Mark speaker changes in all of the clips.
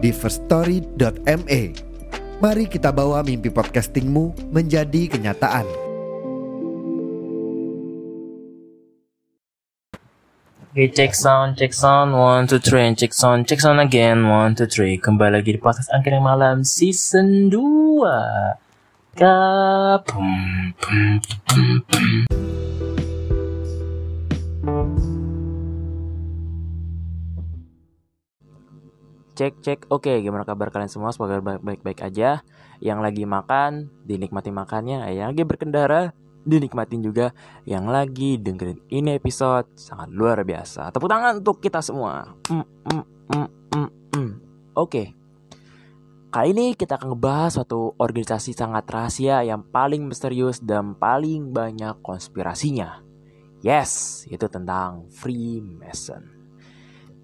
Speaker 1: di firststory.me. Mari kita bawa mimpi podcastingmu menjadi kenyataan.
Speaker 2: Oke, cek sound, cek sound, one, two, three, and cek sound, cek sound again, one, two, three. Kembali lagi di podcast Angkir Malam season 2. Kapum, pum, pum, pum. Cek cek. Oke gimana kabar kalian semua? Semoga baik-baik aja. Yang lagi makan dinikmati makannya. Yang lagi berkendara dinikmatin juga. Yang lagi dengerin ini episode sangat luar biasa. Tepuk tangan untuk kita semua. Mm, mm, mm, mm, mm. oke. Kali ini kita akan ngebahas suatu organisasi sangat rahasia yang paling misterius dan paling banyak konspirasinya. Yes itu tentang Freemason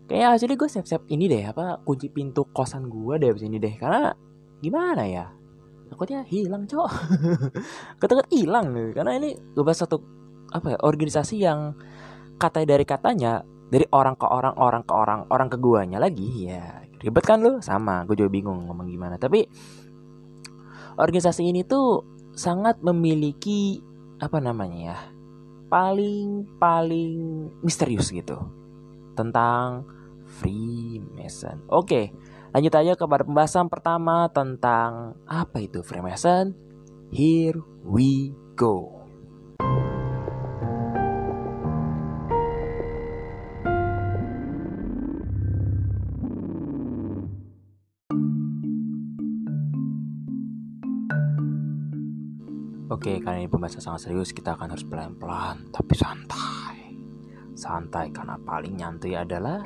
Speaker 2: Kayaknya jadi gue siap-siap ini deh apa kunci pintu kosan gue deh abis ini deh. Karena gimana ya? Takutnya hilang cowok ketakut hilang nih karena ini gue bahas satu apa ya organisasi yang kata dari katanya dari orang ke orang orang ke orang orang ke guanya lagi ya ribet kan lu? Sama gue juga bingung ngomong gimana. Tapi organisasi ini tuh sangat memiliki apa namanya ya paling paling misterius gitu. Tentang Freemason. Oke, lanjut aja kepada pembahasan pertama tentang apa itu Freemason. Here we go. Oke, kali ini pembahasan sangat serius. Kita akan harus pelan-pelan, tapi santai. Santai karena paling nyantai adalah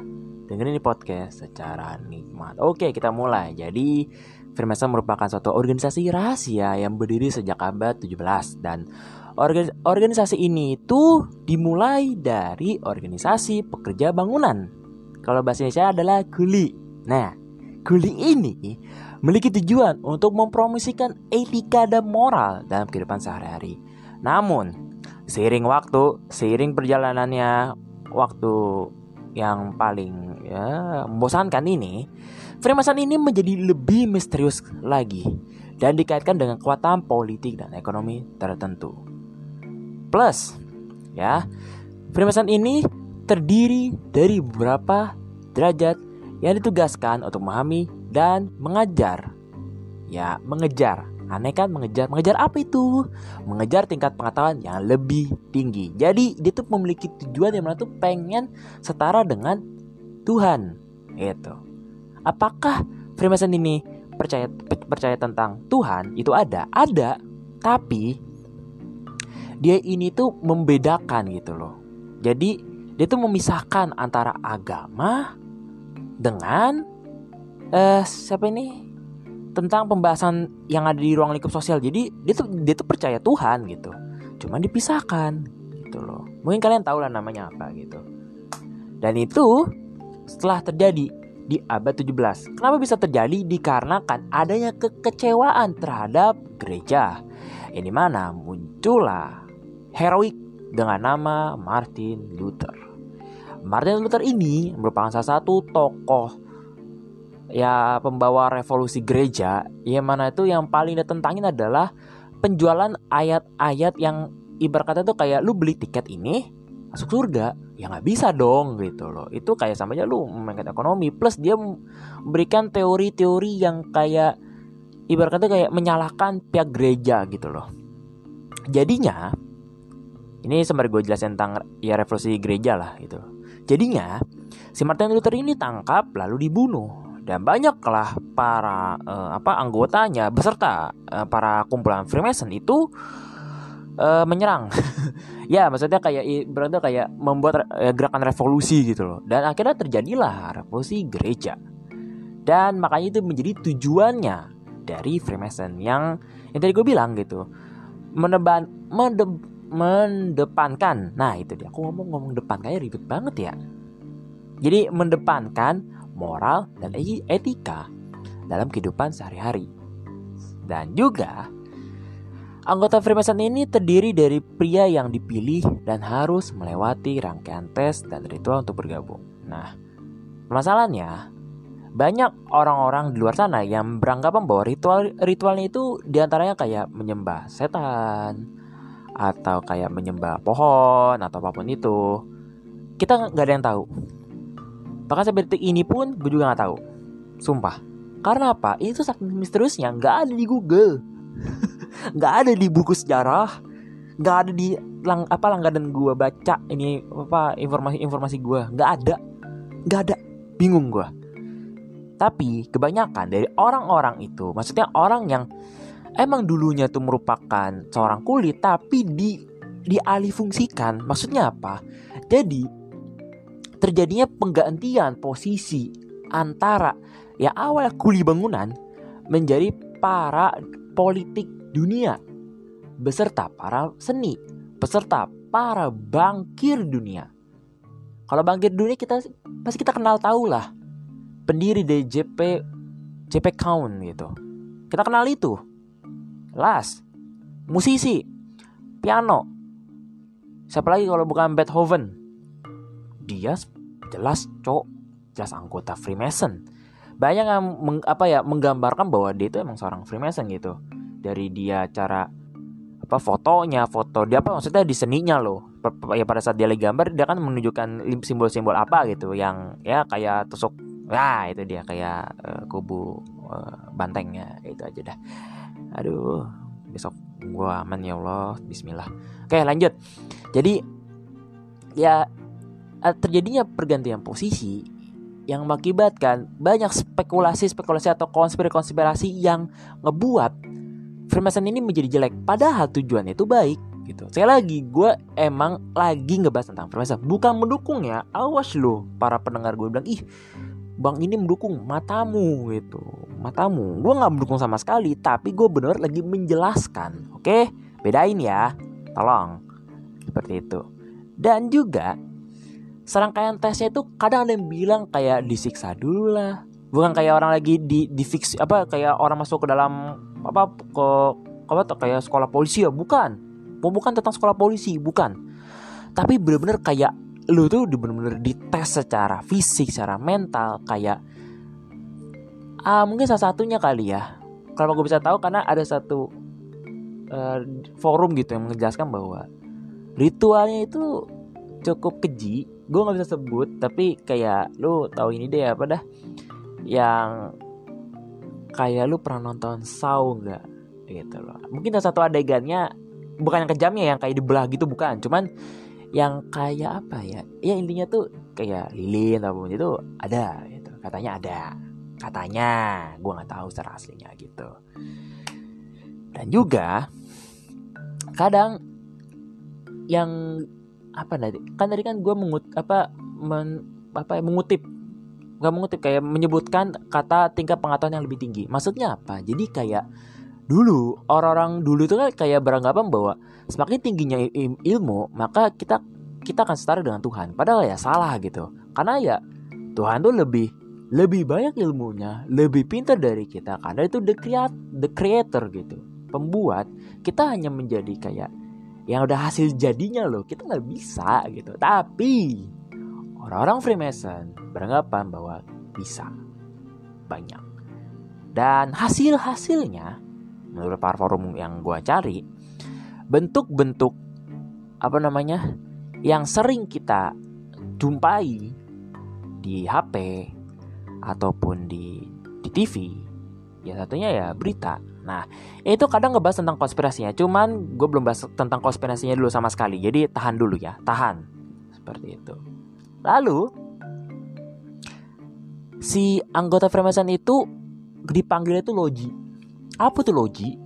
Speaker 2: dengerin ini podcast secara nikmat. Oke, kita mulai. Jadi, Freemason merupakan suatu organisasi rahasia yang berdiri sejak abad 17 dan organisasi ini itu dimulai dari organisasi pekerja bangunan. Kalau bahasa Indonesia adalah kuli. Nah, kuli ini memiliki tujuan untuk mempromosikan etika dan moral dalam kehidupan sehari-hari. Namun, seiring waktu, seiring perjalanannya waktu yang paling ya membosankan ini, Freemason ini menjadi lebih misterius lagi dan dikaitkan dengan kekuatan politik dan ekonomi tertentu. Plus, ya, Freemason ini terdiri dari beberapa derajat yang ditugaskan untuk memahami dan mengajar. Ya, mengejar. Aneh kan mengejar. Mengejar apa itu? Mengejar tingkat pengetahuan yang lebih tinggi. Jadi dia tuh memiliki tujuan yang mana tuh pengen setara dengan Tuhan. Itu. Apakah Freemason ini percaya percaya tentang Tuhan? Itu ada, ada. Tapi dia ini tuh membedakan gitu loh. Jadi dia tuh memisahkan antara agama dengan eh siapa ini tentang pembahasan yang ada di ruang lingkup sosial. Jadi dia tuh dia tuh percaya Tuhan gitu. Cuman dipisahkan gitu loh. Mungkin kalian tahu lah namanya apa gitu. Dan itu setelah terjadi di abad 17 kenapa bisa terjadi? Dikarenakan adanya kekecewaan terhadap gereja. Ini mana muncullah heroik dengan nama Martin Luther. Martin Luther ini merupakan salah satu tokoh ya pembawa revolusi gereja yang mana itu yang paling ditentangin adalah penjualan ayat-ayat yang ibarat kata tuh kayak lu beli tiket ini masuk surga. Ya nggak bisa dong gitu loh. Itu kayak sama aja lu memainkan ekonomi. Plus dia memberikan teori-teori yang kayak ibarat kata kayak menyalahkan pihak gereja gitu loh. Jadinya ini sembari gue jelasin tentang ya revolusi gereja lah gitu. Jadinya, si Martin Luther ini tangkap lalu dibunuh dan banyaklah para uh, apa anggotanya beserta uh, para kumpulan Freemason itu uh, menyerang. ya, maksudnya kayak berarti kayak membuat uh, gerakan revolusi gitu loh. Dan akhirnya terjadilah revolusi gereja. Dan makanya itu menjadi tujuannya dari Freemason yang yang tadi gue bilang gitu. Meneban, mende, mendepankan. Nah, itu dia. Aku ngomong-ngomong depan kayak ribet banget ya. Jadi mendepankan moral dan etika dalam kehidupan sehari-hari. Dan juga Anggota Freemason ini terdiri dari pria yang dipilih dan harus melewati rangkaian tes dan ritual untuk bergabung. Nah, masalahnya banyak orang-orang di luar sana yang beranggapan bahwa ritual ritualnya itu di antaranya kayak menyembah setan atau kayak menyembah pohon atau apa pun itu. Kita nggak ada yang tahu. Bahkan sampai detik ini pun gue juga nggak tahu. Sumpah. Karena apa? Itu saking misteriusnya nggak ada di Google. nggak ada di buku sejarah nggak ada di lang apa langganan gue baca ini apa informasi informasi gue nggak ada nggak ada bingung gue tapi kebanyakan dari orang-orang itu maksudnya orang yang emang dulunya tuh merupakan seorang kulit tapi di dialihfungsikan maksudnya apa jadi terjadinya penggantian posisi antara yang awal kuli bangunan menjadi para politik dunia beserta para seni, beserta para bangkir dunia. Kalau bangkir dunia kita pasti kita kenal tahu lah. Pendiri dari JP JP Count gitu. Kita kenal itu. Las, musisi, piano. Siapa lagi kalau bukan Beethoven? Dia jelas cok, jelas anggota Freemason. Banyak yang meng, apa ya menggambarkan bahwa dia itu emang seorang Freemason gitu. Dari dia cara apa fotonya foto dia apa maksudnya di seninya loh. Ya pada saat dia lagi gambar dia kan menunjukkan simbol-simbol apa gitu. Yang ya kayak tusuk ya itu dia kayak uh, kubu uh, bantengnya itu aja dah. Aduh besok gua aman ya Allah Bismillah. Oke lanjut. Jadi ya terjadinya pergantian posisi yang mengakibatkan banyak spekulasi-spekulasi atau konspirasi-konspirasi yang ngebuat Freemason ini menjadi jelek. Padahal tujuannya itu baik gitu. Saya lagi gue emang lagi ngebahas tentang Freemason. Bukan mendukung ya. Awas lo para pendengar gue bilang ih Bang ini mendukung matamu gitu. Matamu. Gue gak mendukung sama sekali Tapi gue bener lagi menjelaskan Oke? Bedain ya Tolong. Seperti itu. Dan juga Serangkaian tesnya itu kadang ada yang bilang kayak disiksa dulu lah. Bukan kayak orang lagi di, di fix Apa kayak orang masuk ke dalam apa ke apa kayak sekolah polisi ya? Bukan. Bukan tentang sekolah polisi bukan. Tapi bener-bener kayak lu tuh bener-bener dites secara fisik secara mental kayak ah mungkin salah satunya kali ya. Kalau gue bisa tahu karena ada satu uh, forum gitu yang menjelaskan bahwa ritualnya itu cukup keji gue nggak bisa sebut tapi kayak lu tahu ini deh apa dah? Yang kayak lu pernah nonton Saw nggak? Gitu loh. Mungkin ada satu adegannya bukan yang kejamnya yang kayak dibelah gitu bukan. Cuman yang kayak apa ya? Ya intinya tuh kayak lilin apa pun itu ada gitu. Katanya ada. Katanya. Gue nggak tahu secara aslinya gitu. Dan juga kadang yang apa tadi kan tadi kan gue mengut apa men, apa mengutip nggak mengutip kayak menyebutkan kata tingkat pengetahuan yang lebih tinggi. Maksudnya apa? Jadi kayak dulu orang-orang dulu itu kan kayak beranggapan bahwa semakin tingginya ilmu maka kita kita akan setara dengan Tuhan. Padahal ya salah gitu. Karena ya Tuhan tuh lebih lebih banyak ilmunya, lebih pintar dari kita karena itu the creator, the creator gitu. Pembuat kita hanya menjadi kayak yang udah hasil jadinya loh. Kita nggak bisa gitu. Tapi Orang-orang Freemason beranggapan bahwa bisa banyak. Dan hasil-hasilnya menurut para forum yang gue cari bentuk-bentuk apa namanya yang sering kita jumpai di HP ataupun di di TV ya satunya ya berita nah itu kadang ngebahas tentang konspirasinya cuman gue belum bahas tentang konspirasinya dulu sama sekali jadi tahan dulu ya tahan seperti itu Lalu si anggota Freemason itu dipanggil itu loji. Apa tuh loji?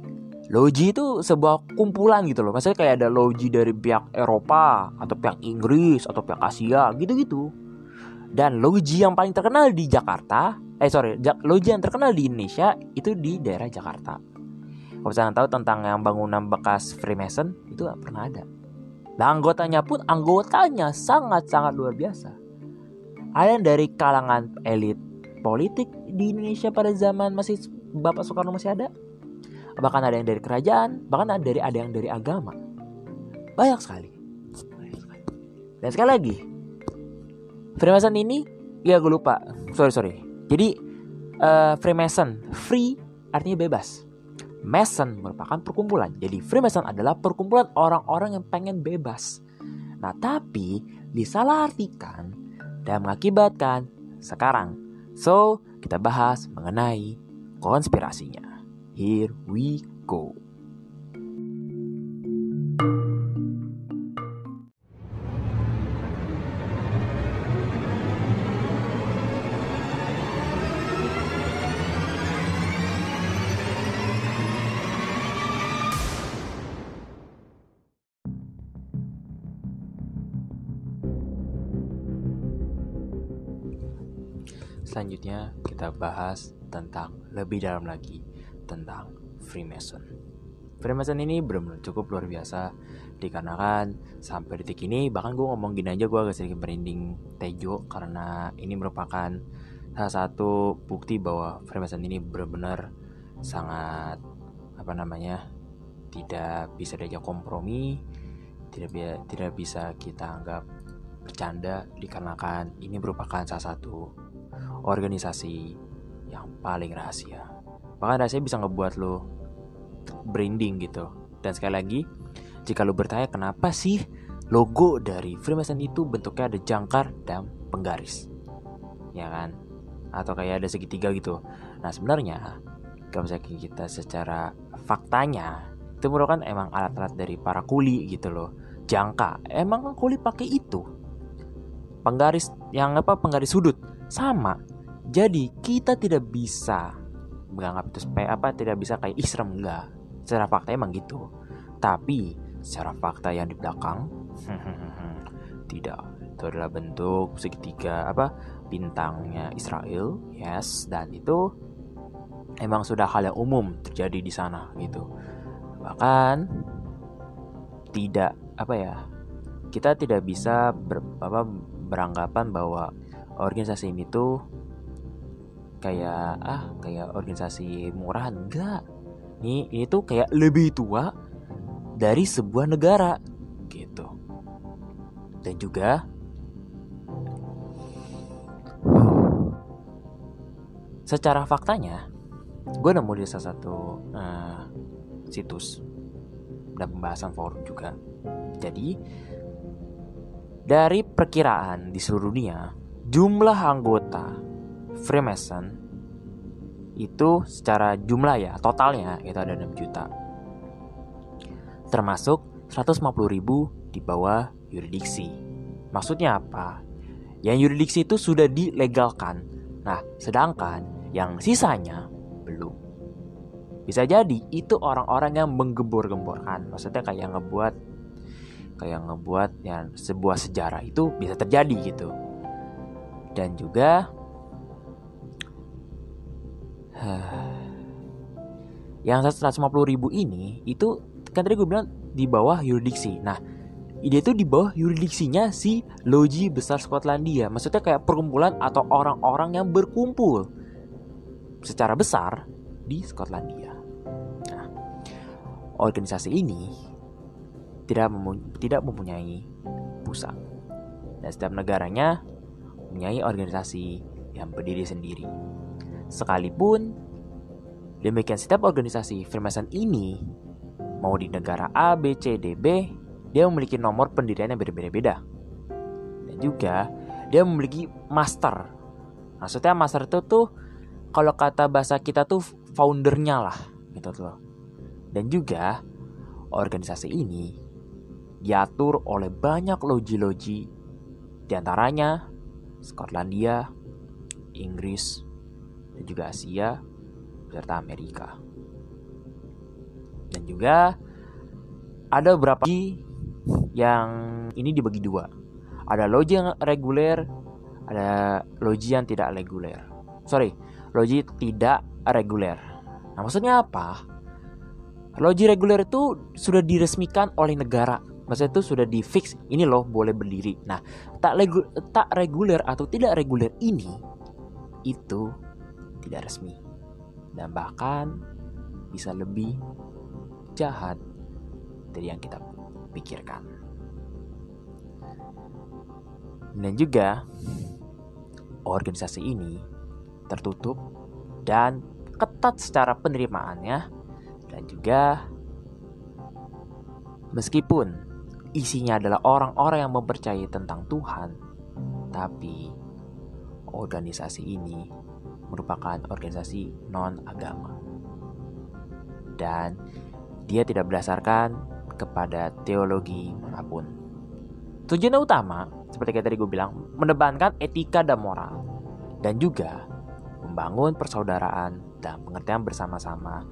Speaker 2: Loji itu sebuah kumpulan gitu loh. Maksudnya kayak ada loji dari pihak Eropa atau pihak Inggris atau pihak Asia gitu-gitu. Dan loji yang paling terkenal di Jakarta eh sorry. Loji yang terkenal di Indonesia itu di daerah Jakarta. Kalau misalnya tahu tentang yang bangunan bekas Freemason itu gak pernah ada. Nah anggotanya pun anggotanya sangat-sangat luar biasa. Ada yang dari kalangan elit politik di Indonesia pada zaman masih Bapak Soekarno masih ada. Bahkan ada yang dari kerajaan bahkan ada dari ada yang dari agama. Banyak sekali. Dan sekali lagi Freemason ini ya gue lupa. Sorry sorry jadi uh, Freemason free artinya bebas. Mason merupakan perkumpulan. Jadi Freemason adalah perkumpulan orang-orang yang pengen bebas. Nah, tapi disalahartikan dan mengakibatkan sekarang. So, kita bahas mengenai konspirasinya. Here we go. Selanjutnya kita bahas tentang lebih dalam lagi tentang Freemason. Freemason ini benar-benar cukup luar biasa dikarenakan sampai detik ini bahkan gue ngomong gini aja gue agak sedikit merinding tejo karena ini merupakan salah satu bukti bahwa Freemason ini benar-benar sangat apa namanya tidak bisa diajak kompromi tidak tidak bisa kita anggap bercanda dikarenakan ini merupakan salah satu organisasi yang paling rahasia. Bahkan rahasia bisa ngebuat lo branding gitu. Dan sekali lagi, jika lo bertanya kenapa sih logo dari Freemason itu bentuknya ada jangkar dan penggaris. Ya kan? Atau kayak ada segitiga gitu. Nah sebenarnya kalau misalnya kita secara faktanya itu merupakan emang alat-alat dari para kuli gitu loh. Jangka, emang kuli pakai itu. Penggaris yang apa penggaris sudut sama jadi kita tidak bisa menganggap itu apa tidak bisa kayak Islam enggak. Secara fakta emang gitu. Tapi secara fakta yang di belakang tidak. Itu adalah bentuk segitiga apa bintangnya Israel, yes, dan itu emang sudah hal yang umum terjadi di sana gitu. Bahkan tidak apa ya kita tidak bisa ber, apa, beranggapan bahwa organisasi ini tuh kayak ah kayak organisasi murahan enggak. Ini ini tuh kayak lebih tua dari sebuah negara gitu. Dan juga secara faktanya gue nemu di salah satu uh, situs dan pembahasan forum juga. Jadi dari perkiraan di seluruh dunia jumlah anggota Freemason itu secara jumlah ya totalnya itu ada 6 juta. Termasuk 150 ribu di bawah yuridiksi. Maksudnya apa? Yang yuridiksi itu sudah dilegalkan. Nah sedangkan yang sisanya belum. Bisa jadi itu orang-orang yang menggembor-gemborkan. Maksudnya kayak ngebuat kayak ngebuat yang sebuah sejarah itu bisa terjadi gitu dan juga yang 150 ribu ini itu kan tadi gue bilang di bawah yuridiksi. Nah, ide itu di bawah yuridiksinya si Loji Besar Skotlandia. Maksudnya kayak perkumpulan atau orang-orang yang berkumpul secara besar di Skotlandia. Nah, organisasi ini tidak tidak mempunyai pusat dan setiap negaranya mempunyai organisasi yang berdiri sendiri. Sekalipun demikian setiap organisasi Freemason ini mau di negara A, B, C, D, B, dia memiliki nomor pendirian yang berbeda-beda. Dan juga dia memiliki master. Maksudnya master itu tuh kalau kata bahasa kita tuh foundernya lah gitu tuh. Dan juga organisasi ini diatur oleh banyak loji-loji di antaranya Skotlandia, Inggris, dan juga Asia serta Amerika. Dan juga ada beberapa yang ini dibagi dua. Ada loji yang reguler, ada loji yang tidak reguler. sorry, loji tidak reguler. Nah, maksudnya apa? Loji reguler itu sudah diresmikan oleh negara. Maksudnya itu sudah di fix ini loh boleh berdiri. Nah, tak regu, tak reguler atau tidak reguler ini itu tidak resmi dan bahkan bisa lebih jahat dari yang kita pikirkan. Dan juga organisasi ini tertutup dan ketat secara penerimaannya dan juga meskipun isinya adalah orang-orang yang mempercayai tentang Tuhan, tapi organisasi ini merupakan organisasi non-agama. Dan dia tidak berdasarkan kepada teologi mana pun. Tujuan utama seperti yang tadi gue bilang, menebankan etika dan moral, dan juga membangun persaudaraan dan pengertian bersama-sama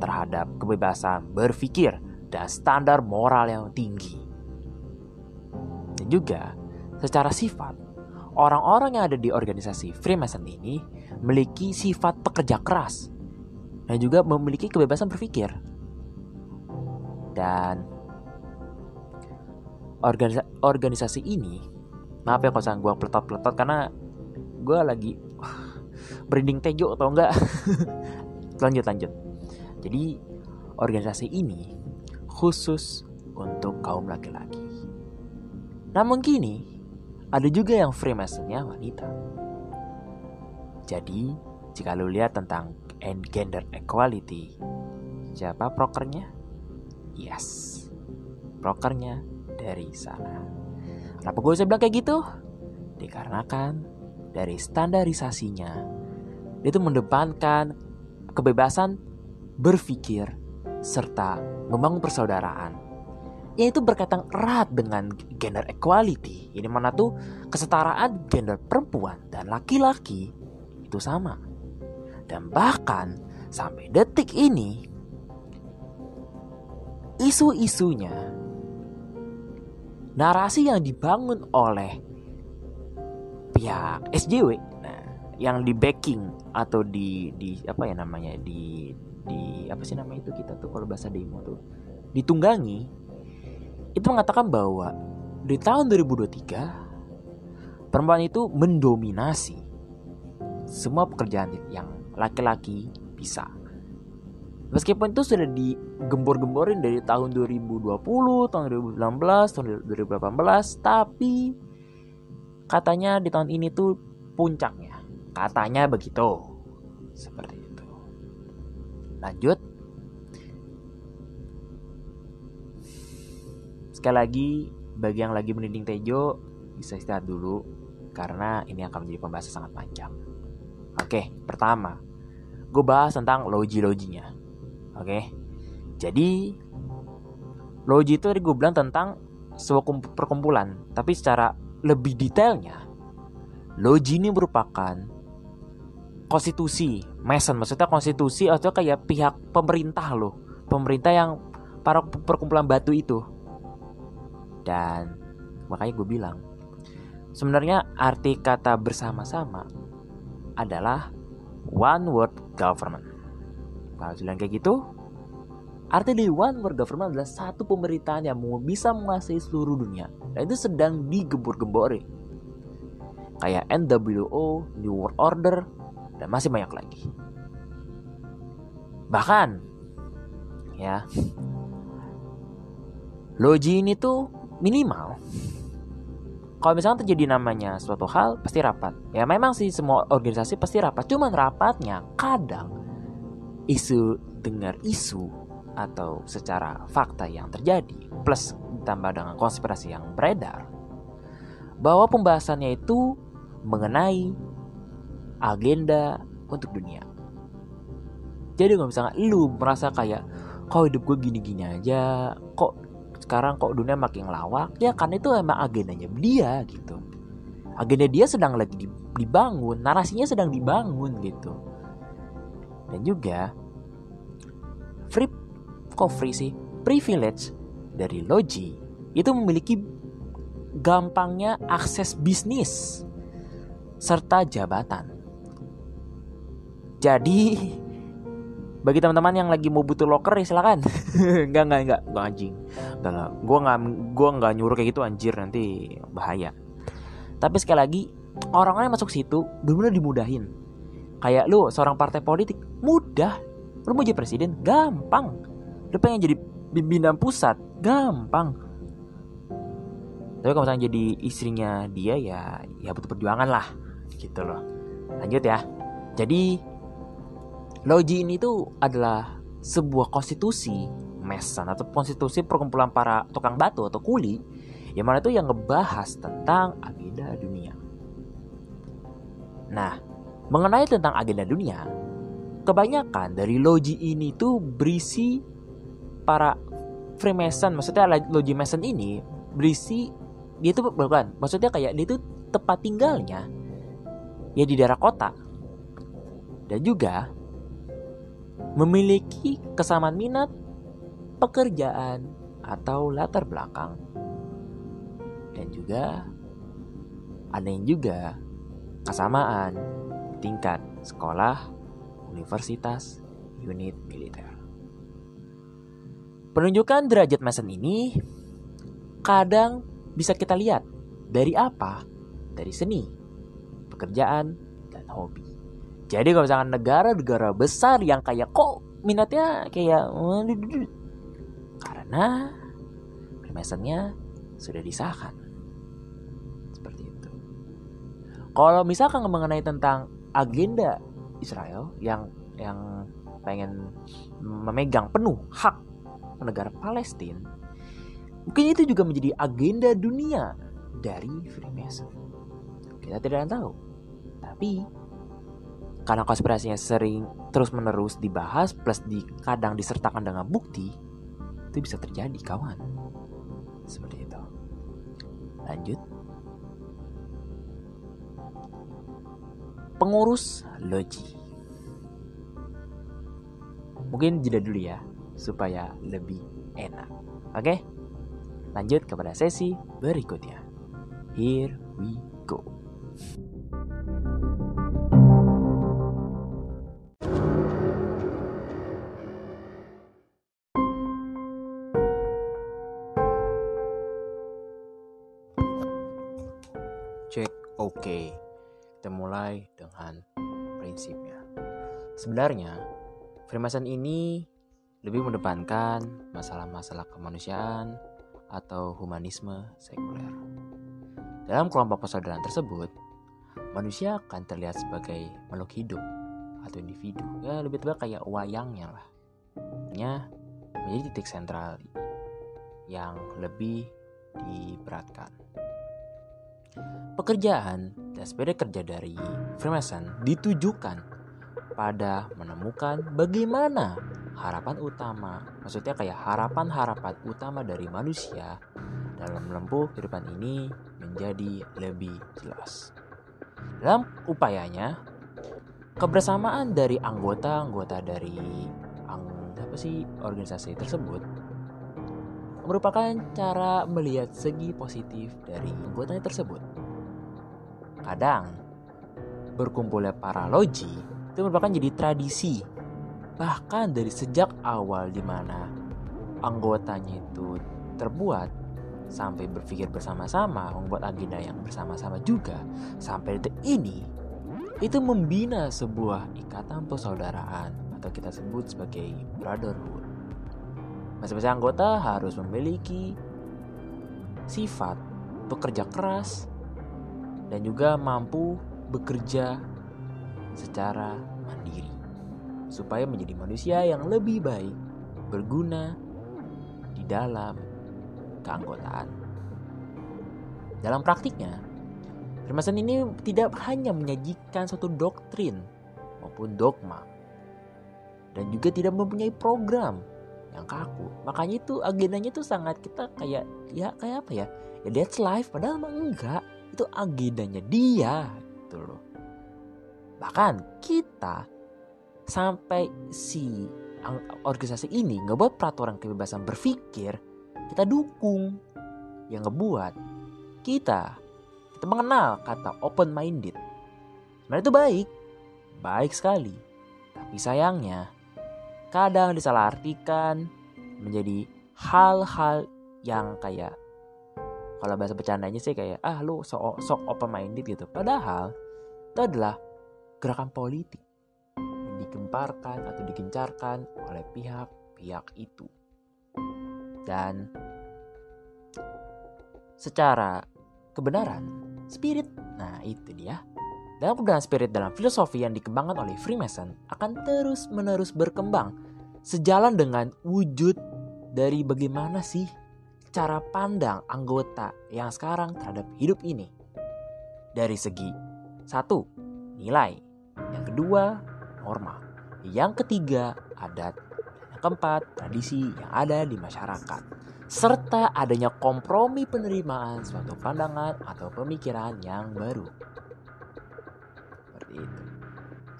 Speaker 2: terhadap kebebasan berpikir dan standar moral yang tinggi. Juga, secara sifat, orang-orang yang ada di organisasi Freemason ini memiliki sifat pekerja keras dan juga memiliki kebebasan berpikir. Dan organisa organisasi ini maaf ya kalau gue peletot-peletot karena gue lagi uh, breeding tejo atau enggak? Lanjut lanjut. Jadi organisasi ini khusus untuk kaum laki-laki namun kini ada juga yang Freemasonnya wanita jadi jika lu lihat tentang gender equality siapa prokernya yes prokernya dari sana. Kenapa gue bisa bilang kayak gitu? Dikarenakan dari standarisasinya, itu mendepankan kebebasan berpikir serta membangun persaudaraan. Yang itu berkaitan erat dengan gender equality, ini mana tuh kesetaraan gender perempuan dan laki-laki itu sama. Dan bahkan sampai detik ini isu-isunya narasi yang dibangun oleh pihak SJW nah yang di backing atau di di apa ya namanya di di apa sih namanya itu kita tuh kalau bahasa demo tuh ditunggangi itu mengatakan bahwa di tahun 2023 perempuan itu mendominasi semua pekerjaan yang laki-laki bisa Meskipun itu sudah digembor-gemborin dari tahun 2020, tahun 2019, tahun 2018, tapi katanya di tahun ini tuh puncaknya. Katanya begitu. Seperti itu. Lanjut. Sekali lagi, bagi yang lagi meninding Tejo, bisa istirahat dulu karena ini akan menjadi pembahasan sangat panjang. Oke, pertama, gue bahas tentang logi-loginya. Oke. Jadi logi itu tadi gue bilang tentang sebuah perkumpulan, tapi secara lebih detailnya logi ini merupakan konstitusi, mason maksudnya konstitusi atau kayak pihak pemerintah loh, pemerintah yang para perkumpulan batu itu. Dan makanya gue bilang, sebenarnya arti kata bersama-sama adalah one world government. Kalau bilang kayak gitu, arti dari one world government adalah satu pemerintahan yang bisa menguasai seluruh dunia. Dan itu sedang digembur-gembori. Kayak NWO, New World Order, dan masih banyak lagi. Bahkan, ya, logi ini tuh minimal kalau misalnya terjadi namanya suatu hal pasti rapat ya memang sih semua organisasi pasti rapat cuman rapatnya kadang isu dengar isu atau secara fakta yang terjadi plus ditambah dengan konspirasi yang beredar bahwa pembahasannya itu mengenai agenda untuk dunia. Jadi kalau misalnya lu merasa kayak kok hidup gue gini-gini aja, kok sekarang kok dunia makin lawak, ya kan itu emang agendanya dia gitu. Agenda dia sedang lagi dibangun, narasinya sedang dibangun gitu. Dan juga free kok free sih privilege dari Logi itu memiliki gampangnya akses bisnis serta jabatan Jadi bagi teman-teman yang lagi mau butuh locker ya silakan. enggak enggak enggak enggak anjing. Enggak enggak. Gua enggak gua enggak nyuruh kayak gitu anjir nanti bahaya. Tapi sekali lagi orang-orang yang masuk situ benar-benar dimudahin. Kayak lu seorang partai politik mudah. Lu mau jadi presiden gampang. Lu pengen jadi pimpinan pusat gampang. Tapi kalau misalnya jadi istrinya dia ya ya butuh perjuangan lah gitu loh. Lanjut ya. Jadi Logi ini tuh adalah sebuah konstitusi mesan atau konstitusi perkumpulan para tukang batu atau kuli yang mana itu yang ngebahas tentang agenda dunia. Nah, mengenai tentang agenda dunia, kebanyakan dari logi ini tuh berisi para Freemason, maksudnya logi Mason ini berisi dia tuh bukan, maksudnya kayak dia tuh tempat tinggalnya ya di daerah kota dan juga memiliki kesamaan minat, pekerjaan, atau latar belakang. Dan juga ada yang juga kesamaan tingkat sekolah, universitas, unit militer. Penunjukan derajat Mason ini kadang bisa kita lihat dari apa? Dari seni, pekerjaan, dan hobi. Jadi kalau misalkan negara-negara besar yang kayak kok minatnya kayak karena Freemasonnya sudah disahkan. Seperti itu. Kalau misalkan mengenai tentang agenda Israel yang yang pengen memegang penuh hak negara Palestina, mungkin itu juga menjadi agenda dunia dari Freemason. Kita tidak tahu. Tapi karena konspirasinya sering terus menerus dibahas plus di kadang disertakan dengan bukti itu bisa terjadi kawan. Seperti itu. Lanjut. Pengurus logi. Mungkin jeda dulu ya supaya lebih enak. Oke? Lanjut kepada sesi berikutnya. Here we Sebenarnya, Freemason ini lebih mendepankan masalah-masalah kemanusiaan atau humanisme sekuler. Dalam kelompok persaudaraan tersebut, manusia akan terlihat sebagai makhluk hidup atau individu. Ya, lebih tepat kayak wayangnya lah. Nya menjadi titik sentral yang lebih diberatkan. Pekerjaan dan sepeda kerja dari Freemason ditujukan pada menemukan bagaimana harapan utama, maksudnya kayak harapan-harapan utama dari manusia dalam menempuh kehidupan ini menjadi lebih jelas. Dalam upayanya, kebersamaan dari anggota-anggota dari apa sih organisasi tersebut merupakan cara melihat segi positif dari anggotanya tersebut. Kadang, berkumpulnya para logi itu merupakan jadi tradisi. Bahkan dari sejak awal di mana anggotanya itu terbuat sampai berpikir bersama-sama, membuat agenda yang bersama-sama juga sampai detik ini itu membina sebuah ikatan persaudaraan atau kita sebut sebagai brotherhood Masing-masing anggota harus memiliki sifat bekerja keras dan juga mampu bekerja secara mandiri supaya menjadi manusia yang lebih baik berguna di dalam keanggotaan. Dalam praktiknya, Freemason ini tidak hanya menyajikan suatu doktrin maupun dogma dan juga tidak mempunyai program yang kaku. Makanya itu agendanya tuh sangat kita kayak ya kayak apa ya? Ya that's life. Padahal emang enggak. Itu agendanya dia gitu loh bahkan kita sampai si organisasi ini ngebuat peraturan kebebasan berpikir kita dukung. Yang ngebuat kita kita mengenal kata open minded sebenarnya itu baik baik sekali. Tapi sayangnya, kadang disalahartikan menjadi hal-hal yang kayak kalau bahasa bercandanya sih kayak ah lu sok sok open minded gitu. Padahal itu adalah gerakan politik yang digemparkan atau digencarkan oleh pihak-pihak itu. Dan secara kebenaran, spirit, nah itu dia. Dalam kebenaran spirit dalam filosofi yang dikembangkan oleh Freemason akan terus-menerus berkembang sejalan dengan wujud dari bagaimana sih cara pandang anggota yang sekarang terhadap hidup ini. Dari segi satu, nilai. Yang kedua, norma. Yang ketiga, adat. Yang keempat, tradisi yang ada di masyarakat. Serta adanya kompromi penerimaan suatu pandangan atau pemikiran yang baru. Seperti itu.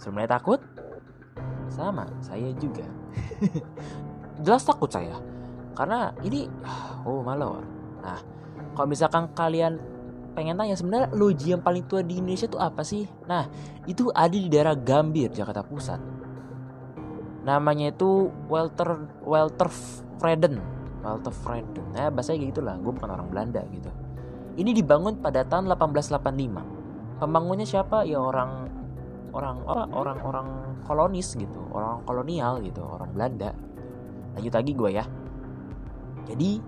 Speaker 2: Sebenarnya takut? Sama, saya juga. Jelas takut saya karena ini oh malu nah kalau misalkan kalian pengen tanya sebenarnya loji yang paling tua di Indonesia itu apa sih? Nah itu ada di daerah Gambir Jakarta Pusat. Namanya itu Walter Walter Freden. Walter Freden. Nah bahasanya gitu lah gue bukan orang Belanda gitu. Ini dibangun pada tahun 1885 pembangunnya siapa? Ya orang orang orang orang orang kolonis gitu orang kolonial gitu orang Belanda. Lanjut lagi gue ya. Jadi,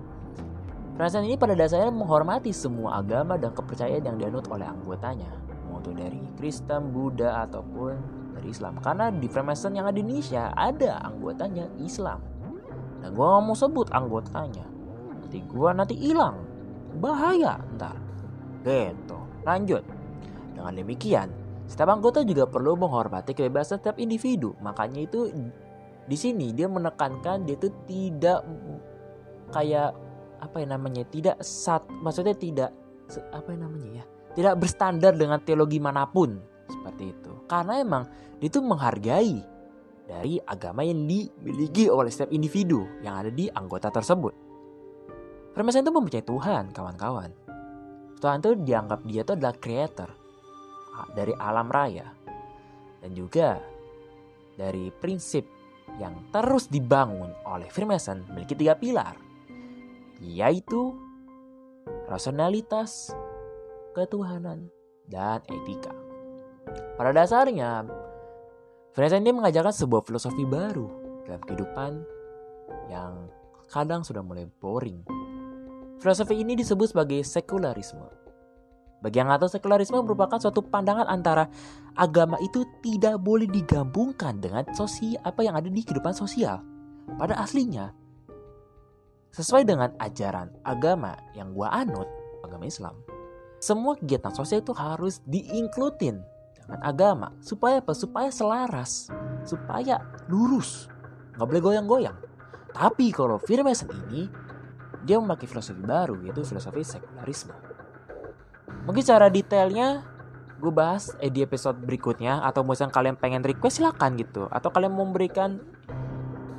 Speaker 2: perasaan ini pada dasarnya menghormati semua agama dan kepercayaan yang dianut oleh anggotanya, mau itu dari Kristen, Buddha, ataupun dari Islam. Karena di Freemason yang ada di Indonesia ada anggotanya Islam. Dan gue gak mau sebut anggotanya. Nanti gue nanti hilang. Bahaya ntar. Gitu. Lanjut. Dengan demikian, setiap anggota juga perlu menghormati kebebasan setiap individu. Makanya itu di sini dia menekankan dia itu tidak kayak apa yang namanya tidak sat maksudnya tidak apa yang namanya ya tidak berstandar dengan teologi mana pun seperti itu karena emang itu menghargai dari agama yang dimiliki oleh setiap individu yang ada di anggota tersebut. Freemason itu mempercayai Tuhan, kawan-kawan. Tuhan itu dianggap dia itu adalah creator dari alam raya. Dan juga dari prinsip yang terus dibangun oleh Freemason memiliki tiga pilar yaitu rasionalitas, ketuhanan, dan etika. Pada dasarnya, Freemason ini mengajarkan sebuah filosofi baru dalam kehidupan yang kadang sudah mulai boring. Filosofi ini disebut sebagai sekularisme. Bagi yang tahu sekularisme merupakan suatu pandangan antara agama itu tidak boleh digabungkan dengan sosial apa yang ada di kehidupan sosial. Pada aslinya, Sesuai dengan ajaran agama yang gua anut, agama Islam, semua kegiatan sosial itu harus diinklutin dengan agama supaya apa? Supaya selaras, supaya lurus, nggak boleh goyang-goyang. Tapi kalau Freemason ini dia memakai filosofi baru yaitu filosofi sekularisme. Mungkin cara detailnya gue bahas eh, di episode berikutnya atau misalnya kalian pengen request silakan gitu atau kalian mau memberikan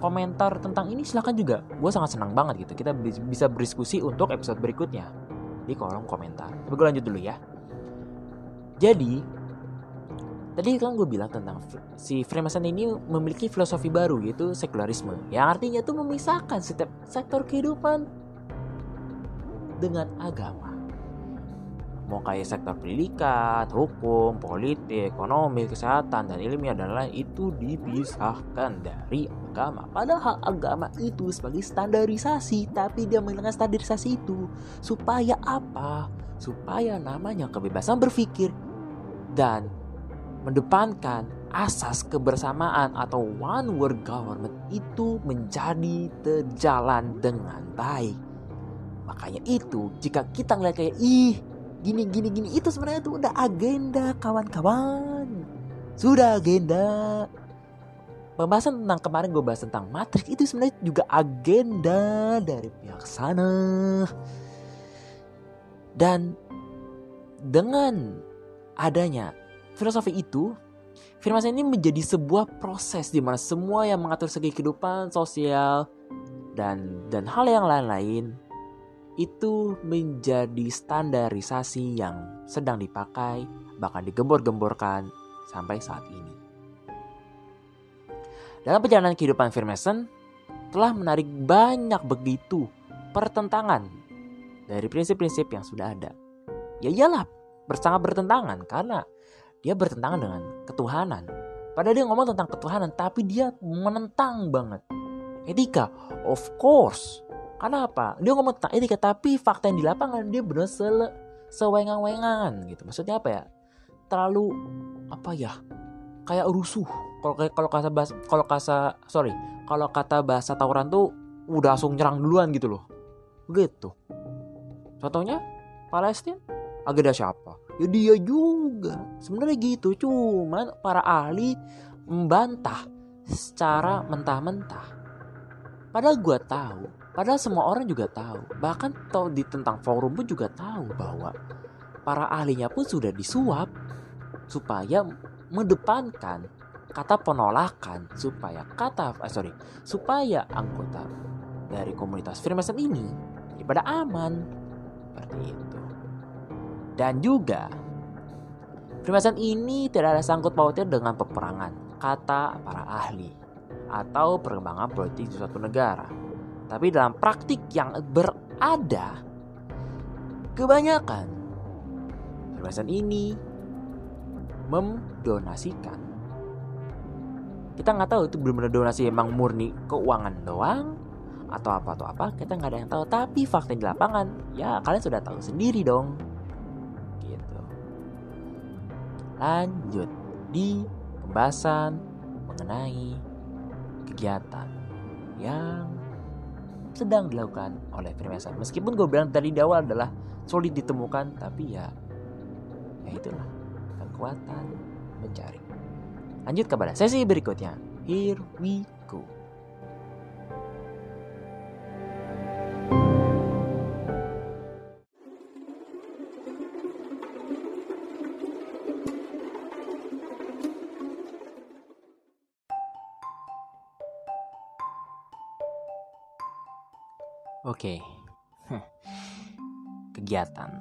Speaker 2: komentar tentang ini silahkan juga. Gue sangat senang banget gitu. Kita bisa berdiskusi untuk episode berikutnya di kolom komentar. Tapi gue lanjut dulu ya. Jadi, tadi kan gue bilang tentang si Freemason ini memiliki filosofi baru yaitu sekularisme. Yang artinya itu memisahkan setiap sektor kehidupan dengan agama mau kayak sektor pendidikan, hukum, politik, ekonomi, kesehatan, dan ilmiah dan lain itu dipisahkan dari agama. Padahal agama itu sebagai standarisasi, tapi dia menggunakan standarisasi itu supaya apa? Supaya namanya kebebasan berpikir dan mendepankan asas kebersamaan atau one world government itu menjadi terjalan dengan baik. Makanya itu jika kita ngeliat kayak ih gini gini gini. Itu sebenarnya itu udah agenda kawan-kawan. Sudah agenda. Pembahasan tentang kemarin gue bahas tentang Matrix itu sebenarnya juga agenda dari pihak sana. Dan dengan adanya filosofi itu Firman ini menjadi sebuah proses di mana semua yang mengatur segi kehidupan sosial dan dan hal yang lain-lain itu menjadi standarisasi yang sedang dipakai, bahkan digembor-gemborkan sampai saat ini. Dalam perjalanan kehidupan Freemason telah menarik banyak begitu pertentangan dari prinsip-prinsip yang sudah ada. Ya iyalah, bersangat bertentangan karena dia bertentangan dengan ketuhanan. Padahal dia ngomong tentang ketuhanan, tapi dia menentang banget etika. Of course. Karena apa? Dia ngomong tentang etika, tapi fakta yang di lapangan dia benar sele sewengang-wengan gitu. Maksudnya apa ya? Terlalu apa ya? Kayak rusuh. Kalau kalau kata bahasa kalau kata sorry, kalau kata bahasa tawuran tuh udah langsung nyerang duluan gitu loh. Gitu. Contohnya Palestina agenda siapa? Ya dia juga. Sebenarnya gitu, cuman para ahli membantah secara mentah-mentah. Padahal gue tahu, padahal semua orang juga tahu. Bahkan tau di tentang forum pun juga tahu bahwa para ahlinya pun sudah disuap supaya mendepankan kata penolakan supaya kata eh, sorry supaya anggota dari komunitas Freemason ini daripada aman seperti itu. Dan juga Freemason ini tidak ada sangkut pautnya dengan peperangan, kata para ahli, atau perkembangan politik di suatu negara. Tapi dalam praktik yang berada, kebanyakan Freemason ini mendonasikan. Kita nggak tahu itu belum benar donasi emang murni keuangan doang atau apa atau apa kita nggak ada yang tahu. Tapi fakta di lapangan ya kalian sudah tahu sendiri dong. Lanjut di pembahasan mengenai kegiatan yang sedang dilakukan oleh Freemason. Meskipun gue bilang di awal adalah sulit ditemukan, tapi ya, ya itulah kekuatan mencari. Lanjut kepada sesi berikutnya. Here we kegiatan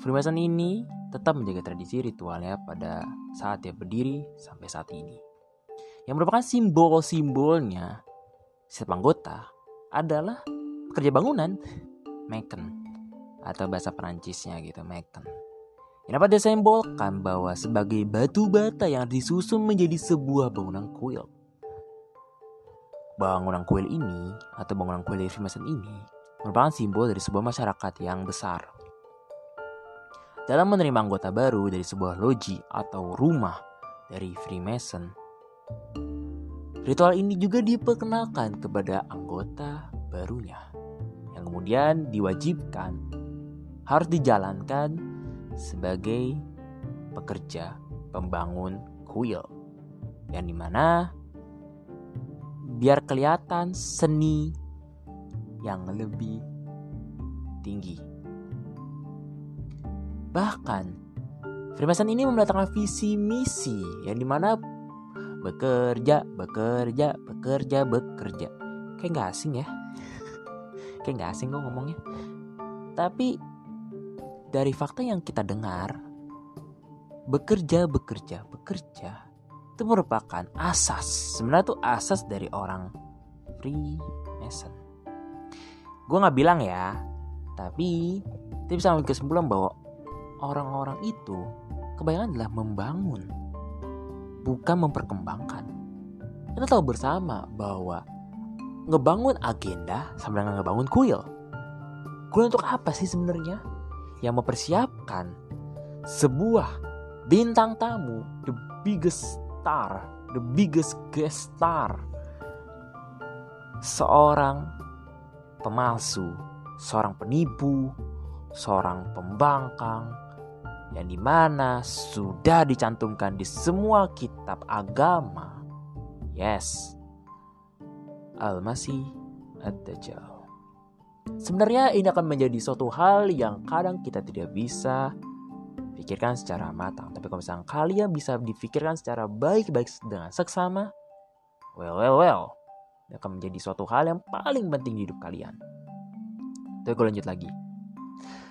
Speaker 2: Freemason ini tetap menjaga tradisi ritualnya pada saat dia berdiri sampai saat ini. Yang merupakan simbol-simbolnya setiap anggota adalah pekerja bangunan, meken atau bahasa Perancisnya gitu, meken. Yang dapat disimbolkan bahwa sebagai batu bata yang disusun menjadi sebuah bangunan kuil. Bangunan kuil ini atau bangunan kuil Freemason ini merupakan simbol dari sebuah masyarakat yang besar. Dalam menerima anggota baru dari sebuah loji atau rumah dari Freemason, ritual ini juga diperkenalkan kepada anggota barunya, yang kemudian diwajibkan harus dijalankan sebagai pekerja pembangun kuil, yang di mana biar kelihatan seni yang lebih tinggi. Bahkan, Freemason ini mendatangkan visi misi yang di mana bekerja, bekerja, bekerja, bekerja. Kayak gak asing ya. Kayak gak asing kok ngomongnya. Tapi dari fakta yang kita dengar, bekerja, bekerja, bekerja itu merupakan asas. Sebenarnya itu asas dari orang Freemason gue nggak bilang ya tapi kita bisa mengambil kesimpulan bahwa orang-orang itu kebanyakan adalah membangun bukan memperkembangkan. Kita tahu bersama bahwa ngebangun agenda sama dengan ngebangun kuil. Kuil untuk apa sih sebenarnya? Yang mempersiapkan sebuah bintang tamu the biggest star the biggest guest star. Seorang pemalsu, seorang penipu, seorang pembangkang, yang di mana sudah dicantumkan di semua kitab agama. Yes, Al-Masih Ad-Dajjal. Sebenarnya ini akan menjadi suatu hal yang kadang kita tidak bisa pikirkan secara matang. Tapi kalau misalnya kalian bisa difikirkan secara baik-baik dengan seksama, well, well, well, ini akan menjadi suatu hal yang paling penting di hidup kalian. Tapi gue lanjut lagi.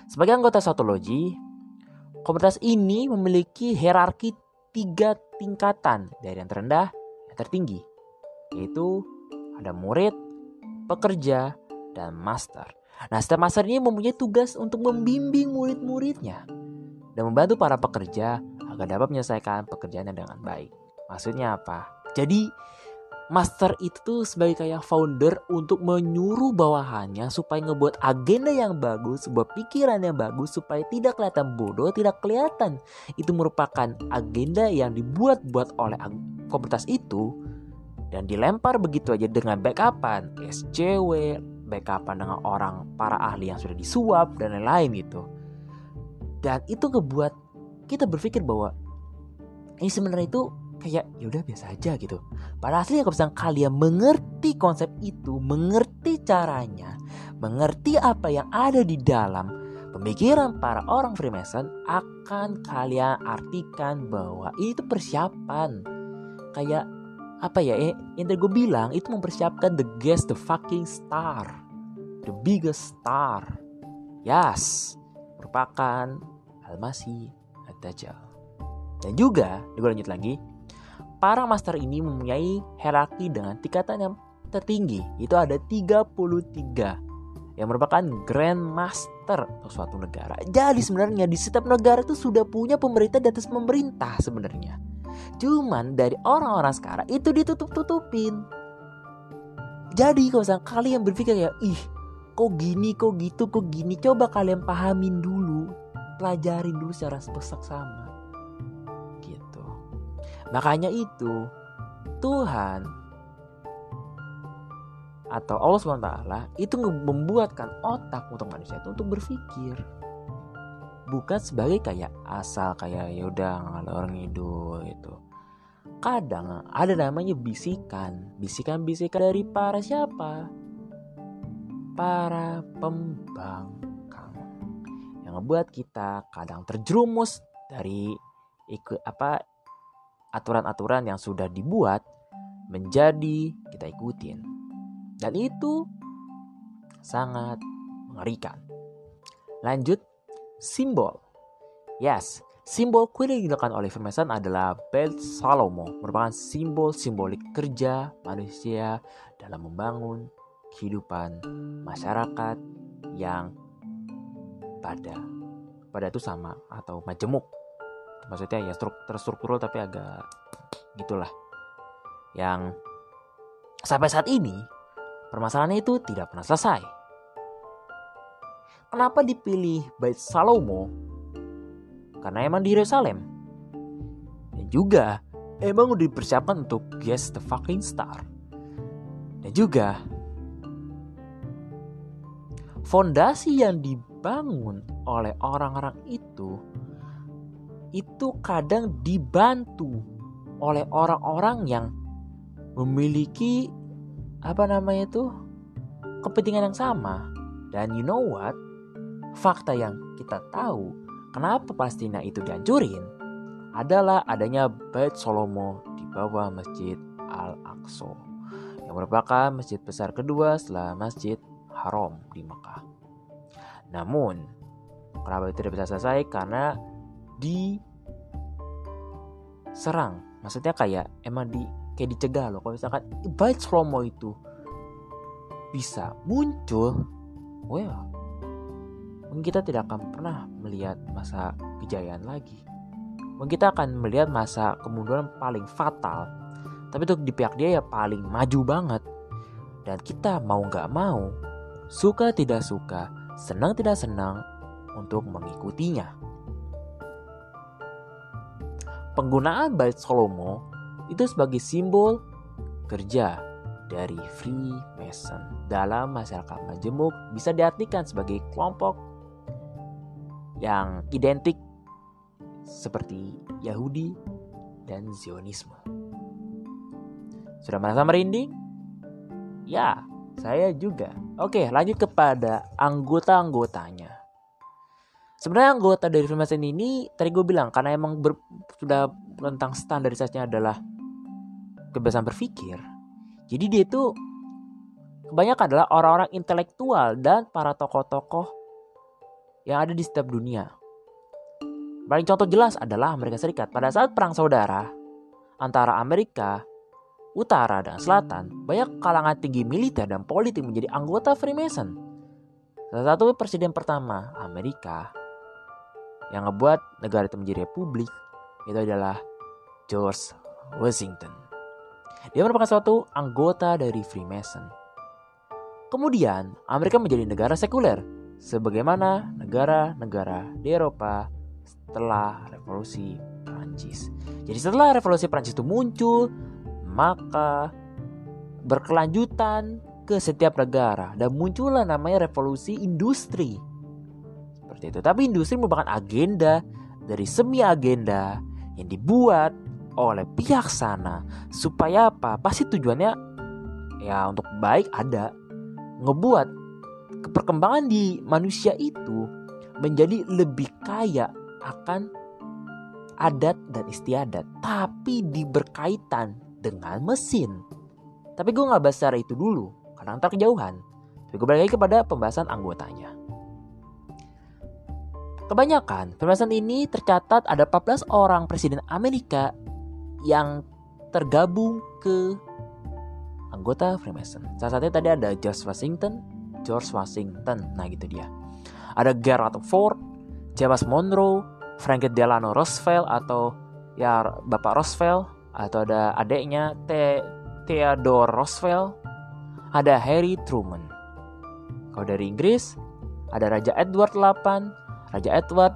Speaker 2: Sebagai anggota satu logi, komunitas ini memiliki hierarki tiga tingkatan dari yang terendah yang tertinggi. yaitu ada murid, pekerja, dan master. Nah, setiap master ini mempunyai tugas untuk membimbing murid-muridnya dan membantu para pekerja agar dapat menyelesaikan pekerjaannya dengan baik. Maksudnya apa? Jadi, master itu sebagai kayak founder untuk menyuruh bawahannya supaya ngebuat agenda yang bagus, sebuah pikiran yang bagus supaya tidak kelihatan bodoh, tidak kelihatan itu merupakan agenda yang dibuat-buat oleh komunitas itu dan dilempar begitu aja dengan backupan SCW, backupan dengan orang para ahli yang sudah disuap dan lain-lain gitu. Dan itu ngebuat kita berpikir bahwa ini sebenarnya itu kayak ya udah biasa aja gitu. Pada aslinya kalau misalnya kalian mengerti konsep itu, mengerti caranya, mengerti apa yang ada di dalam pemikiran para orang Freemason akan kalian artikan bahwa itu persiapan. Kayak apa ya eh, yang tadi gue bilang itu mempersiapkan the guest the fucking star the biggest star yes merupakan Al-Masih Ad-Dajjal dan juga gue lanjut lagi para master ini mempunyai hierarki dengan tingkatan yang tertinggi. Itu ada 33 yang merupakan Grand Master untuk suatu negara. Jadi sebenarnya di setiap negara itu sudah punya pemerintah di atas pemerintah sebenarnya. Cuman dari orang-orang sekarang itu ditutup-tutupin. Jadi kalau misalnya kalian berpikir ya, ih kok gini, kok gitu, kok gini. Coba kalian pahamin dulu. Pelajarin dulu secara seksama. Makanya itu Tuhan atau Allah SWT itu membuatkan otak untuk manusia itu untuk berpikir. Bukan sebagai kayak asal kayak yaudah ngalor ngidul itu kadang ada namanya bisikan. Bisikan-bisikan dari para siapa? Para pembangkang. Yang membuat kita kadang terjerumus dari ikut apa aturan-aturan yang sudah dibuat menjadi kita ikutin. Dan itu sangat mengerikan. Lanjut, simbol. Yes, simbol kuil yang digunakan oleh Freemason adalah Belt Salomo, merupakan simbol simbolik kerja manusia dalam membangun kehidupan masyarakat yang pada pada itu sama atau majemuk maksudnya ya terstruktural tapi agak gitulah yang sampai saat ini permasalahan itu tidak pernah selesai. Kenapa dipilih Bait Salomo? Karena emang di Yerusalem. Dan juga emang udah dipersiapkan untuk Guess the Fucking Star. Dan juga fondasi yang dibangun oleh orang-orang itu itu kadang dibantu oleh orang-orang yang memiliki apa namanya itu kepentingan yang sama dan you know what fakta yang kita tahu kenapa Palestina itu dihancurin adalah adanya Bait Solomo di bawah Masjid Al-Aqsa yang merupakan masjid besar kedua setelah Masjid Haram di Mekah. Namun, kenapa itu tidak bisa selesai? Karena diserang. Maksudnya kayak emang di kayak dicegah loh. Kalau misalkan bait slomo itu bisa muncul well mungkin kita tidak akan pernah melihat masa kejayaan lagi. Mungkin kita akan melihat masa kemunduran paling fatal. Tapi untuk di pihak dia ya paling maju banget. Dan kita mau nggak mau suka tidak suka senang tidak senang untuk mengikutinya Penggunaan bait Solomo itu sebagai simbol kerja dari Freemason dalam masyarakat majemuk bisa diartikan sebagai kelompok yang identik seperti Yahudi dan Zionisme. Sudah merasa merinding? Ya, saya juga. Oke, lanjut kepada anggota-anggotanya. Sebenarnya anggota dari Freemason ini tadi gue bilang karena emang ber, sudah tentang standarisasinya adalah kebiasaan berpikir. Jadi dia itu kebanyakan adalah orang-orang intelektual dan para tokoh-tokoh yang ada di setiap dunia. Paling contoh jelas adalah Amerika Serikat. Pada saat perang saudara antara Amerika, utara dan selatan, banyak kalangan tinggi militer dan politik menjadi anggota Freemason. Salah satu presiden pertama Amerika yang ngebuat negara itu menjadi republik itu adalah George Washington. Dia merupakan suatu anggota dari Freemason. Kemudian, Amerika menjadi negara sekuler, sebagaimana negara-negara di Eropa setelah revolusi Prancis. Jadi setelah revolusi Prancis itu muncul, maka berkelanjutan ke setiap negara dan muncullah namanya revolusi industri. Seperti itu. Tapi industri merupakan agenda dari semi agenda yang dibuat oleh pihak sana. Supaya apa? Pasti tujuannya ya untuk baik ada. Ngebuat perkembangan di manusia itu menjadi lebih kaya akan adat dan istiadat. Tapi diberkaitan dengan mesin. Tapi gue nggak bahas secara itu dulu karena ntar kejauhan. Tapi gue balik lagi kepada pembahasan anggotanya kebanyakan pembahasan ini tercatat ada 14 orang presiden Amerika yang tergabung ke anggota Freemason. Salah satunya tadi ada George Washington, George Washington. Nah gitu dia. Ada Gerald Ford, James Monroe, Franklin Delano Roosevelt atau ya Bapak Roosevelt atau ada adiknya T Theodore Roosevelt, ada Harry Truman. Kalau dari Inggris ada Raja Edward 8, Raja Edward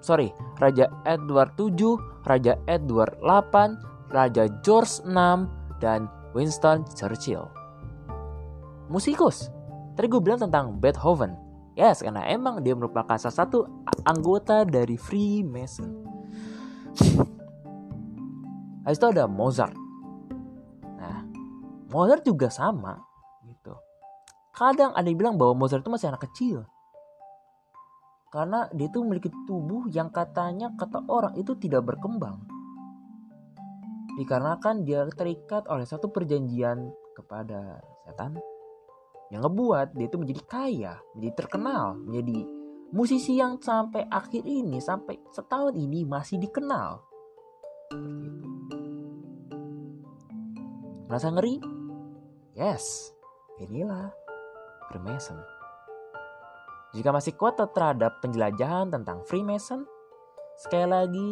Speaker 2: sorry, Raja Edward 7, Raja Edward 8, Raja George 6, dan Winston Churchill. Musikus. Tadi gue bilang tentang Beethoven. Yes, karena emang dia merupakan salah satu anggota dari Freemason. Habis itu ada Mozart. Nah, Mozart juga sama gitu. Kadang ada yang bilang bahwa Mozart itu masih anak kecil karena dia itu memiliki tubuh yang katanya kata orang itu tidak berkembang. Dikarenakan dia terikat oleh satu perjanjian kepada setan yang ngebuat dia itu menjadi kaya, menjadi terkenal, menjadi musisi yang sampai akhir ini, sampai setahun ini masih dikenal. Merasa ngeri? Yes, inilah Freemason. Jika masih kuat terhadap penjelajahan tentang Freemason, sekali lagi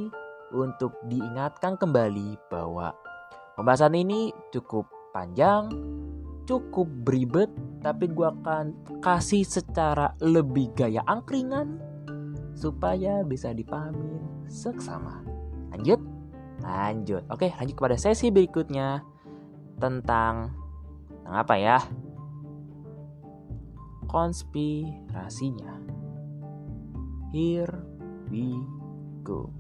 Speaker 2: untuk diingatkan kembali bahwa pembahasan ini cukup panjang, cukup beribet, tapi gue akan kasih secara lebih gaya angkringan supaya bisa dipahamin seksama. Lanjut? Lanjut. Oke, lanjut kepada sesi berikutnya tentang tentang apa ya? Konspirasinya. Here we go.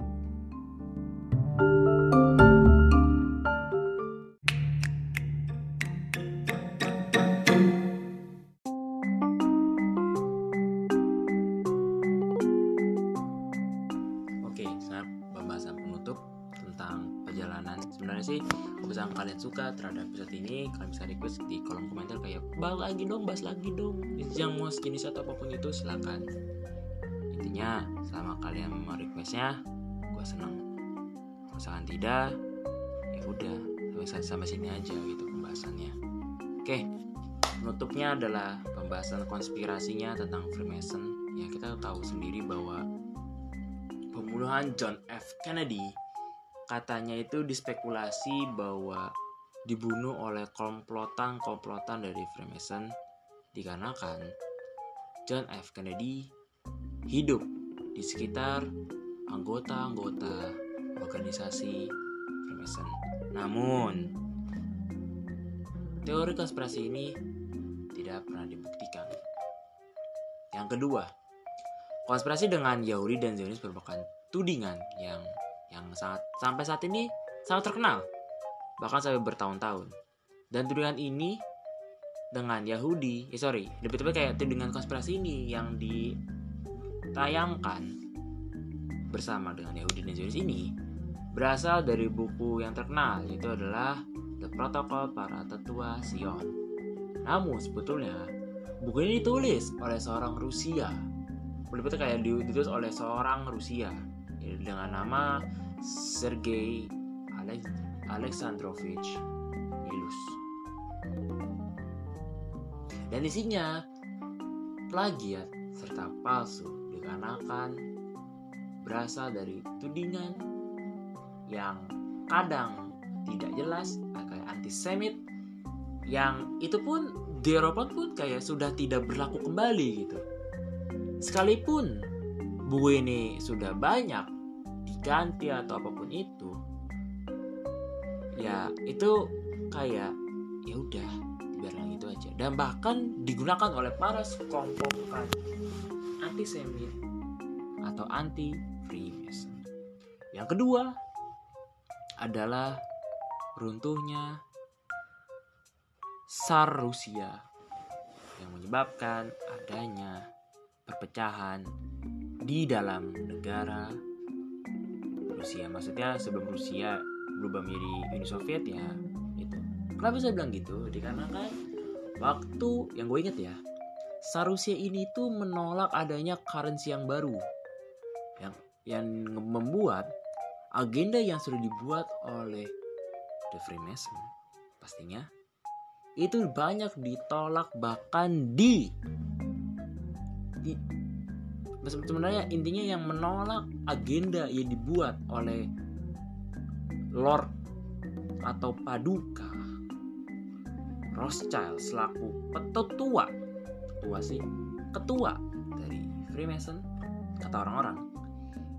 Speaker 2: Kalian bisa request di kolom komentar kayak bahas lagi dong bahas lagi dong. Yang mau jenis atau apa pun itu silakan. Intinya selama kalian mau requestnya gue seneng. Misalkan tidak ya udah sampai sini aja gitu pembahasannya. Oke penutupnya adalah pembahasan konspirasinya tentang Freemason. Ya kita tahu sendiri bahwa pembunuhan John F. Kennedy katanya itu dispekulasi bahwa dibunuh oleh komplotan-komplotan dari Freemason dikarenakan John F. Kennedy hidup di sekitar anggota-anggota organisasi Freemason. Namun, teori konspirasi ini tidak pernah dibuktikan. Yang kedua, konspirasi dengan Yahudi dan Zionis merupakan tudingan yang yang sangat sampai saat ini sangat terkenal bahkan sampai bertahun-tahun. Dan tudingan ini dengan Yahudi eh sorry lebih tepat kayak tudingan konspirasi ini yang ditayangkan bersama dengan Yahudi dan Zionis ini berasal dari buku yang terkenal yaitu adalah The Protocol Para Tetua Sion. Namun sebetulnya buku ini ditulis oleh seorang Rusia. Lebih tepat kayak ditulis oleh seorang Rusia dengan nama Sergei Alexandrovich Ilus. Dan isinya plagiat ya, serta palsu dikarenakan berasal dari tudingan yang kadang tidak jelas kayak antisemit yang itu pun di Eropa pun kayak sudah tidak berlaku kembali gitu. Sekalipun buku ini sudah banyak diganti atau apa pun itu, ya itu kayak ya udah biarlah itu aja. Dan bahkan digunakan oleh para sekelompok antisemit atau anti Freemason yang kedua adalah runtuhnya Tsar Rusia yang menyebabkan adanya perpecahan di dalam negara Rusia. Maksudnya sebelum Rusia berubah menjadi Uni Soviet ya itu kenapa saya bilang gitu? Dikarenakan waktu yang gue inget ya Tsar Rusia ini tuh menolak adanya currency yang baru yang yang membuat agenda yang sudah dibuat oleh The Freemason pastinya itu banyak ditolak bahkan di, di sebenarnya intinya yang menolak agenda yang dibuat oleh Lord atau Paduka? Rothschild selaku petua ketua sih ketua dari Freemason kata orang-orang.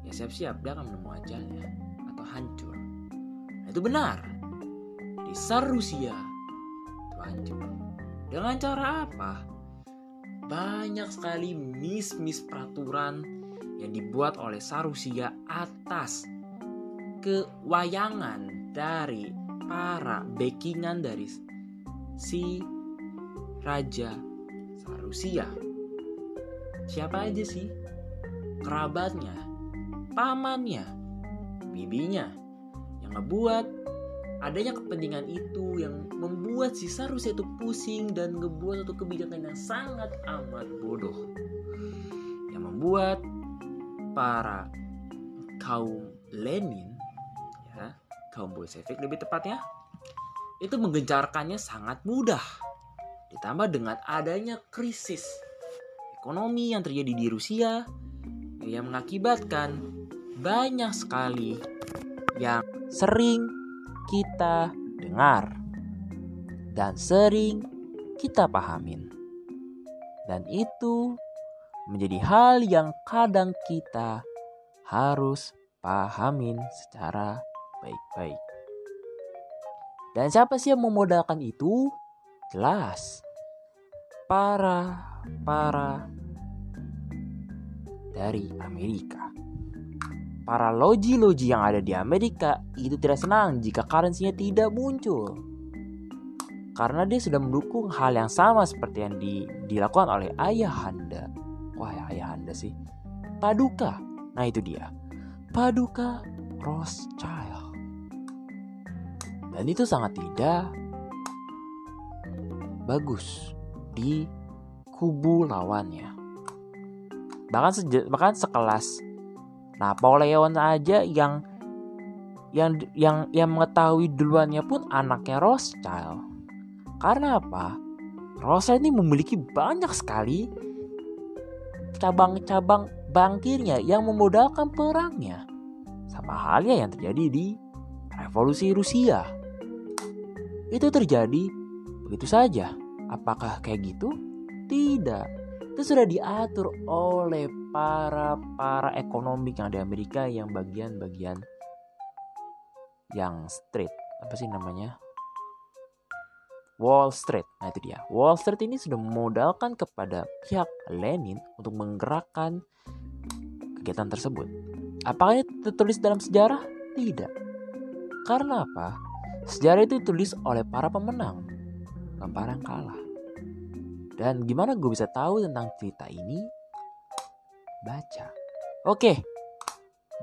Speaker 2: Ya siap-siap dia akan menemu ajalnya atau hancur. Nah, itu benar. Di Sar Rusia itu hancur. Dengan cara apa? Banyak sekali mis-mis peraturan yang dibuat oleh Sarusia atas kewayangan dari para backingan dari si Raja Sarusia. Siapa aja sih? Kerabatnya, pamannya, bibinya yang ngebuat adanya kepentingan itu yang membuat si Sarusia itu pusing dan ngebuat satu kebijakan yang sangat amat bodoh yang membuat para kaum Lenin kaum Bolshevik lebih tepatnya itu menggencarkannya sangat mudah ditambah dengan adanya krisis ekonomi yang terjadi di Rusia yang mengakibatkan banyak sekali yang sering kita dengar dan sering kita pahamin. Dan itu menjadi hal yang kadang kita harus pahamin secara baik-baik. Dan siapa sih yang memodalkan itu? Jelas. Para para dari Amerika para loji-loji yang ada di Amerika itu tidak senang jika currency-nya tidak muncul. Karena dia sudah mendukung hal yang sama seperti yang di, dilakukan oleh ayahanda. Wah, ya ayahanda sih. Paduka. Nah, itu dia. Paduka Rothschild. Dan itu sangat tidak bagus di kubu lawannya. Bahkan bahkan sekelas Napoleon aja yang yang yang yang mengetahui duluannya pun anaknya Rothschild. Karena apa? Rothschild ini memiliki banyak sekali cabang-cabang bankirnya yang memodalkan perangnya. Sama halnya yang terjadi di revolusi Rusia. Itu terjadi begitu saja. Apakah kayak gitu? Tidak itu sudah diatur oleh para para ekonomi yang di Amerika yang bagian-bagian yang street apa sih namanya Wall Street. Nah itu dia. Wall Street ini sudah memodalkan kepada pihak Lenin untuk menggerakkan kegiatan tersebut. Apakah ini tertulis dalam sejarah? Tidak. Karena apa? Sejarah itu ditulis oleh para pemenang, bukan para yang kalah. Dan gimana gue bisa tahu tentang cerita ini? Baca. Oke,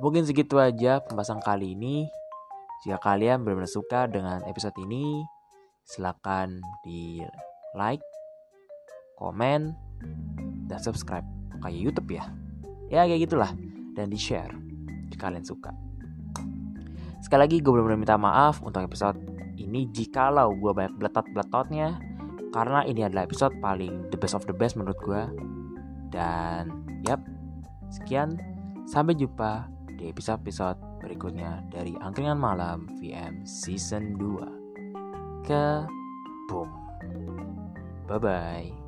Speaker 2: mungkin segitu aja pembahasan kali ini. Jika kalian benar-benar suka dengan episode ini, silakan di like, komen, dan subscribe kayak YouTube ya. Ya kayak gitulah dan di share jika kalian suka. Sekali lagi gue benar-benar minta maaf untuk episode ini jikalau gue banyak beletot-beletotnya karena ini adalah episode paling the best of the best menurut gue dan yap sekian. Sampai jumpa di episode-episode berikutnya dari Angkringan Malam VM Season 2 ke boom bye bye